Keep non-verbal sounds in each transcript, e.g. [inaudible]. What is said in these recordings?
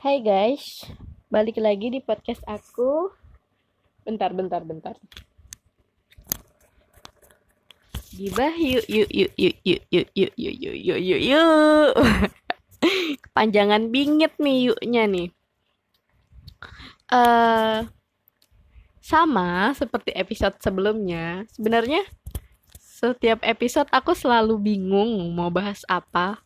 Hai guys, balik lagi di podcast aku. Bentar, bentar, bentar. Gibah yuk, yuk, yuk, yuk, yuk, yuk, yuk, yuk, yuk, yuk, yuk, yuk. Kepanjangan bingit nih yuknya nih. Eh, sama seperti episode sebelumnya. Sebenarnya setiap episode aku selalu bingung mau bahas apa.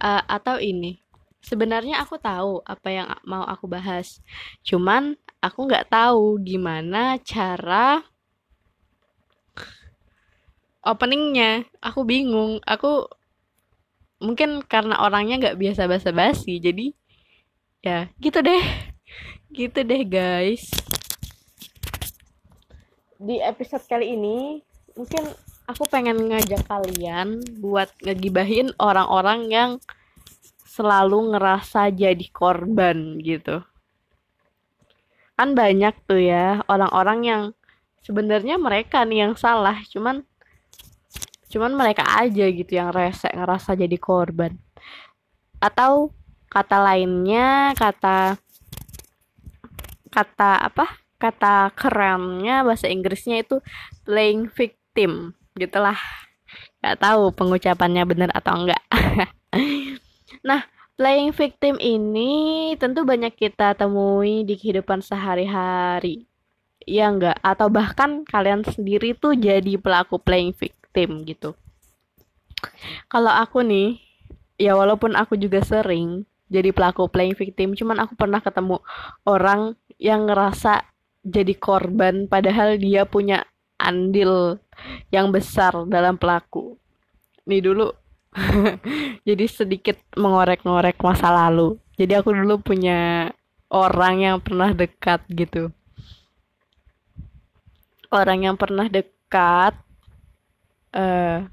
Eh, atau ini sebenarnya aku tahu apa yang mau aku bahas. Cuman aku nggak tahu gimana cara openingnya. Aku bingung. Aku mungkin karena orangnya nggak biasa basa-basi jadi ya gitu deh. [laughs] Gitu deh guys. Di episode kali ini mungkin aku pengen ngajak kalian buat ngegibahin orang-orang yang selalu ngerasa jadi korban gitu. Kan banyak tuh ya orang-orang yang sebenarnya mereka nih yang salah, cuman cuman mereka aja gitu yang rese ngerasa jadi korban. Atau kata lainnya, kata kata apa? Kata kerennya bahasa Inggrisnya itu playing victim, gitulah. Gak tahu pengucapannya bener atau enggak. [laughs] Nah, playing victim ini tentu banyak kita temui di kehidupan sehari-hari. Ya enggak? Atau bahkan kalian sendiri tuh jadi pelaku playing victim gitu. Kalau aku nih, ya walaupun aku juga sering jadi pelaku playing victim, cuman aku pernah ketemu orang yang ngerasa jadi korban padahal dia punya andil yang besar dalam pelaku. Nih dulu [laughs] jadi sedikit mengorek-ngorek masa lalu. Jadi aku dulu punya orang yang pernah dekat gitu. Orang yang pernah dekat uh,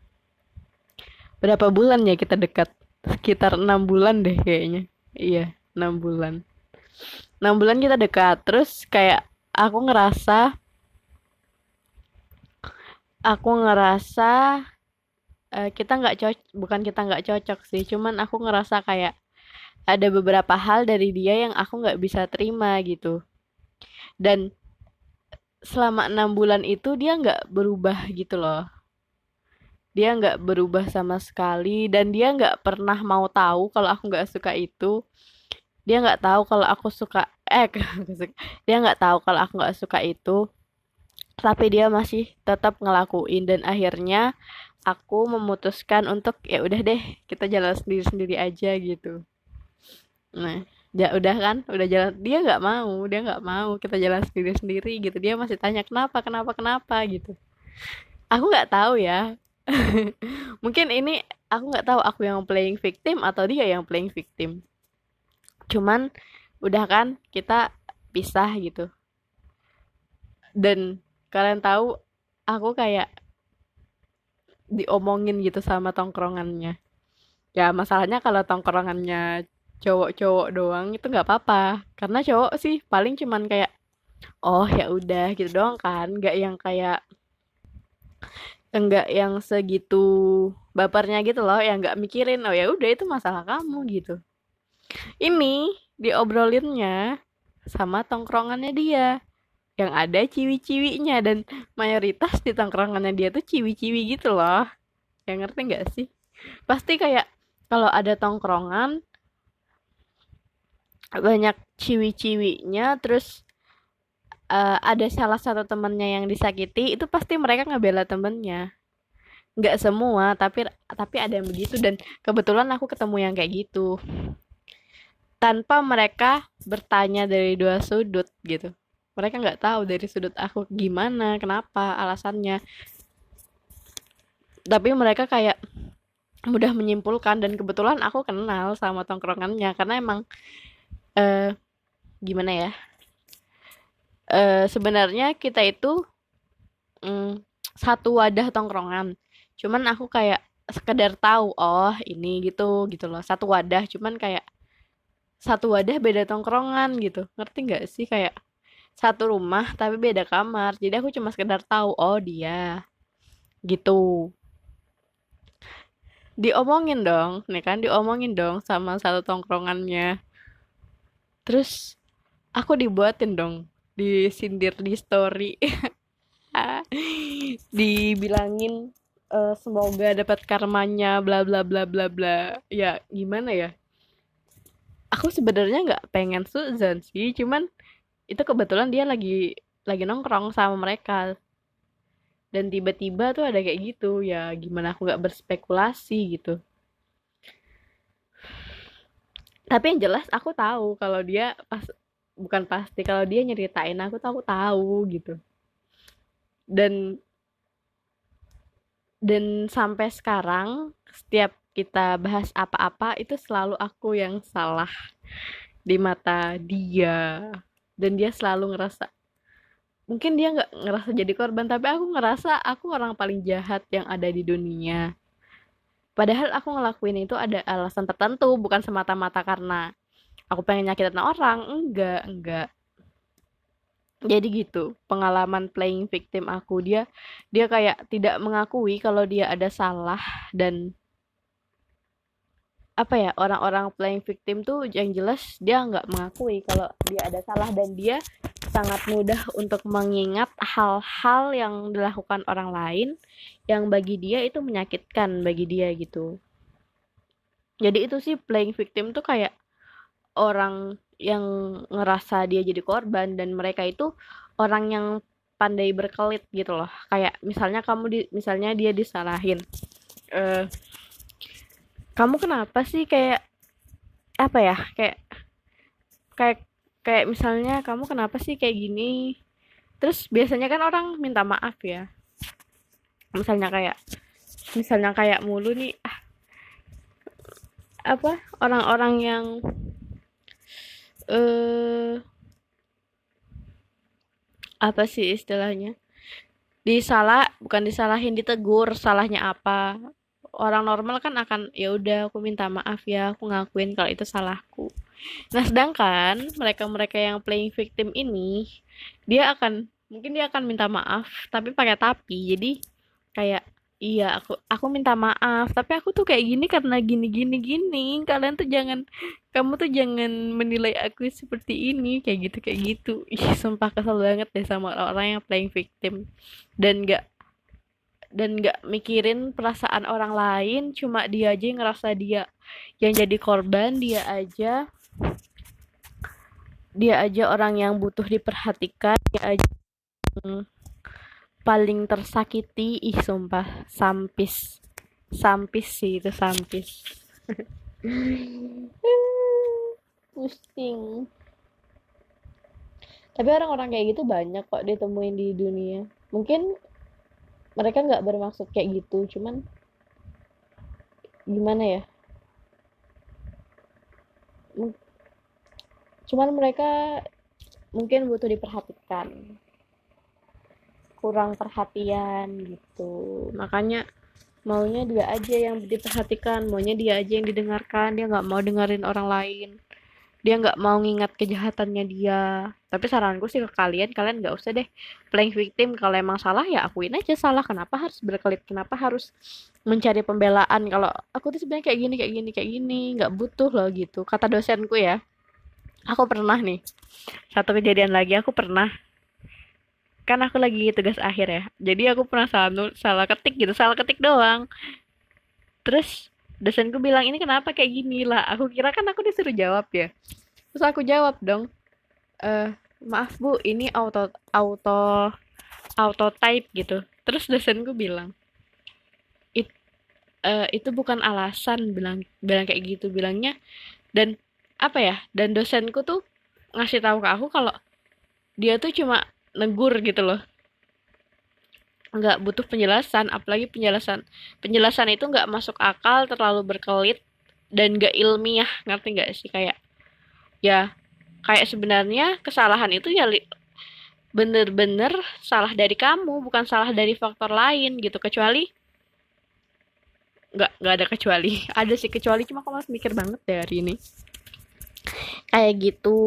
berapa bulan ya kita dekat? Sekitar enam bulan deh kayaknya. Iya enam bulan. Enam bulan kita dekat terus kayak aku ngerasa aku ngerasa uh, kita nggak cocok bukan kita nggak cocok sih cuman aku ngerasa kayak ada beberapa hal dari dia yang aku nggak bisa terima gitu. Dan selama enam bulan itu dia nggak berubah gitu loh. Dia nggak berubah sama sekali dan dia nggak pernah mau tahu kalau aku nggak suka itu. Dia nggak tahu kalau aku suka eh [laughs] dia nggak tahu kalau aku nggak suka itu. Tapi dia masih tetap ngelakuin dan akhirnya aku memutuskan untuk ya udah deh kita jalan sendiri sendiri aja gitu. Nah ya udah kan? Udah jalan dia nggak mau dia nggak mau kita jalan sendiri sendiri gitu. Dia masih tanya kenapa kenapa kenapa? gitu. Aku nggak tahu ya. [laughs] Mungkin ini aku nggak tahu aku yang playing victim atau dia yang playing victim. Cuman udah kan kita pisah gitu. Dan kalian tahu aku kayak diomongin gitu sama tongkrongannya. Ya masalahnya kalau tongkrongannya cowok-cowok doang itu nggak apa-apa. Karena cowok sih paling cuman kayak oh ya udah gitu doang kan. Nggak yang kayak enggak yang segitu bapernya gitu loh yang nggak mikirin oh ya udah itu masalah kamu gitu. Ini diobrolinnya sama tongkrongannya dia yang ada ciwi-ciwinya dan mayoritas di tongkrongannya dia tuh ciwi-ciwi gitu loh. Yang ngerti nggak sih? Pasti kayak kalau ada tongkrongan banyak ciwi-ciwinya terus uh, ada salah satu temennya yang disakiti itu pasti mereka ngebela temennya. Nggak semua tapi tapi ada yang begitu dan kebetulan aku ketemu yang kayak gitu. Tanpa mereka bertanya dari dua sudut gitu mereka nggak tahu dari sudut aku gimana kenapa alasannya. Tapi mereka kayak mudah menyimpulkan dan kebetulan aku kenal sama tongkrongannya karena emang uh, gimana ya uh, sebenarnya kita itu um, satu wadah tongkrongan. Cuman aku kayak sekedar tahu oh ini gitu gitu loh. Satu wadah cuman kayak satu wadah beda tongkrongan gitu. Ngerti nggak sih? Kayak satu rumah tapi beda kamar. Jadi aku cuma sekedar tahu oh dia. Gitu. Diomongin dong nih kan diomongin dong sama satu tongkrongannya. Terus aku dibuatin dong disindir di story. [laughs] Dibilangin uh, semoga dapat karmanya bla bla bla bla bla. Ya gimana ya? Aku sebenarnya nggak pengen Susan sih cuman itu kebetulan dia lagi lagi nongkrong sama mereka. Dan tiba-tiba tuh ada kayak gitu ya gimana aku nggak berspekulasi gitu. Tapi yang jelas aku tahu kalau dia pas bukan pasti kalau dia nyeritain aku tuh aku tahu gitu. Dan dan sampai sekarang setiap kita bahas apa-apa itu selalu aku yang salah di mata dia dan dia selalu ngerasa mungkin dia nggak ngerasa jadi korban tapi aku ngerasa aku orang paling jahat yang ada di dunia. Padahal aku ngelakuin itu ada alasan tertentu bukan semata-mata karena aku pengen nyakitin orang. Enggak enggak. Jadi gitu pengalaman playing victim aku. Dia dia kayak tidak mengakui kalau dia ada salah dan apa ya orang-orang playing victim tuh yang jelas dia nggak mengakui kalau dia ada salah dan dia sangat mudah untuk mengingat hal-hal yang dilakukan orang lain yang bagi dia itu menyakitkan bagi dia gitu. Jadi itu sih playing victim tuh kayak orang yang ngerasa dia jadi korban dan mereka itu orang yang pandai berkelit gitu loh. Kayak misalnya kamu di misalnya dia disalahin. Uh, kamu kenapa sih kayak apa ya kayak kayak kayak misalnya kamu kenapa sih kayak gini? Terus biasanya kan orang minta maaf ya. Misalnya kayak misalnya kayak mulu nih ah, apa orang-orang yang eh apa sih istilahnya? Disalah bukan disalahin ditegur salahnya apa orang normal kan akan ya udah aku minta maaf ya aku ngakuin kalau itu salahku. Nah sedangkan mereka-mereka yang playing victim ini dia akan mungkin dia akan minta maaf tapi pakai tapi. Jadi kayak iya aku aku minta maaf tapi aku tuh kayak gini karena gini gini gini. Kalian tuh jangan kamu tuh jangan menilai aku seperti ini. Kayak gitu kayak gitu. Ih sumpah kesel banget deh sama orang yang playing victim. Dan gak dan nggak mikirin perasaan orang lain cuma dia aja yang ngerasa dia yang jadi korban dia aja dia aja orang yang butuh diperhatikan dia aja yang paling tersakiti. Ih sumpah sampis sampis sih itu sampis. [laughs] Pusing. Tapi orang-orang kayak gitu banyak kok ditemuin di dunia. Mungkin mereka nggak bermaksud kayak gitu cuman gimana ya? Cuman mereka mungkin butuh diperhatikan. Kurang perhatian gitu. Makanya maunya dia aja yang diperhatikan maunya dia aja yang didengarkan. Dia nggak mau dengerin orang lain dia nggak mau ngingat kejahatannya dia. Tapi saranku sih ke kalian kalian nggak usah deh playing victim. Kalau emang salah ya akuin aja salah. Kenapa harus berkelit? Kenapa harus mencari pembelaan? Kalau aku tuh sebenarnya kayak gini kayak gini kayak gini. Nggak butuh loh gitu. Kata dosenku ya. Aku pernah nih satu kejadian lagi aku pernah. Kan aku lagi tugas akhir ya. Jadi aku pernah salah salah ketik gitu. Salah ketik doang. Terus dosenku bilang ini kenapa kayak gini lah? Aku kira kan aku disuruh jawab ya. Terus aku jawab dong eh maaf bu ini auto auto auto type gitu. Terus dosenku bilang It, uh, itu bukan alasan bilang bilang kayak gitu bilangnya. Dan apa ya dan dosenku tuh ngasih tahu ke aku kalau dia tuh cuma negur gitu loh nggak butuh penjelasan apalagi penjelasan penjelasan itu nggak masuk akal terlalu berkelit dan nggak ilmiah ngerti nggak sih? Kayak ya kayak sebenarnya kesalahan itu ya bener-bener salah dari kamu bukan salah dari faktor lain gitu. Kecuali nggak nggak ada kecuali. [laughs] Ada sih kecuali cuma aku masih mikir banget dari ini. Kayak gitu.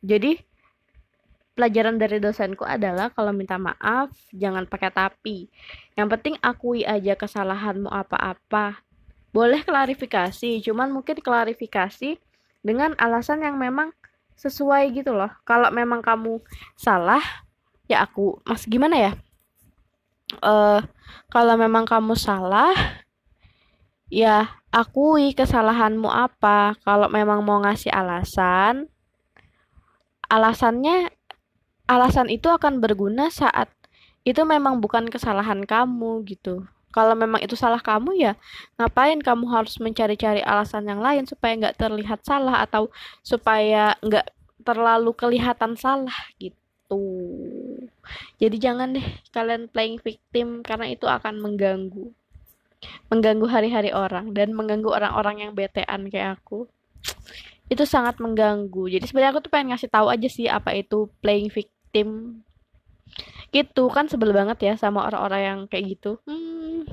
Jadi pelajaran dari dosenku adalah kalau minta maaf jangan pakai tapi. Yang penting akui aja kesalahanmu apa-apa. Boleh klarifikasi, cuman mungkin klarifikasi dengan alasan yang memang sesuai gitu loh kalau memang kamu salah ya aku mas gimana ya uh, kalau memang kamu salah ya akui kesalahanmu apa kalau memang mau ngasih alasan alasannya alasan itu akan berguna saat itu memang bukan kesalahan kamu gitu. Kalau memang itu salah kamu ya ngapain kamu harus mencari-cari alasan yang lain supaya nggak terlihat salah atau supaya nggak terlalu kelihatan salah gitu. Jadi jangan deh kalian playing victim karena itu akan mengganggu. Mengganggu hari-hari orang dan mengganggu orang-orang yang betean kayak aku. Itu sangat mengganggu. Jadi sebenarnya aku tuh pengen ngasih tahu aja sih apa itu playing victim gitu kan sebel banget ya sama orang-orang yang kayak gitu. Hmm.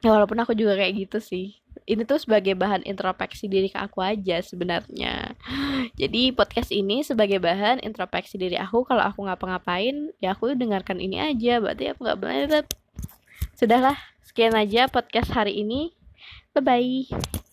ya walaupun aku juga kayak gitu sih. Ini tuh sebagai bahan introspeksi diri ke aku aja sebenarnya. Jadi podcast ini sebagai bahan introspeksi diri aku. Kalau aku ngapa-ngapain ya aku dengarkan ini aja. Berarti aku nggak benar sudahlah sekian aja podcast hari ini. Bye bye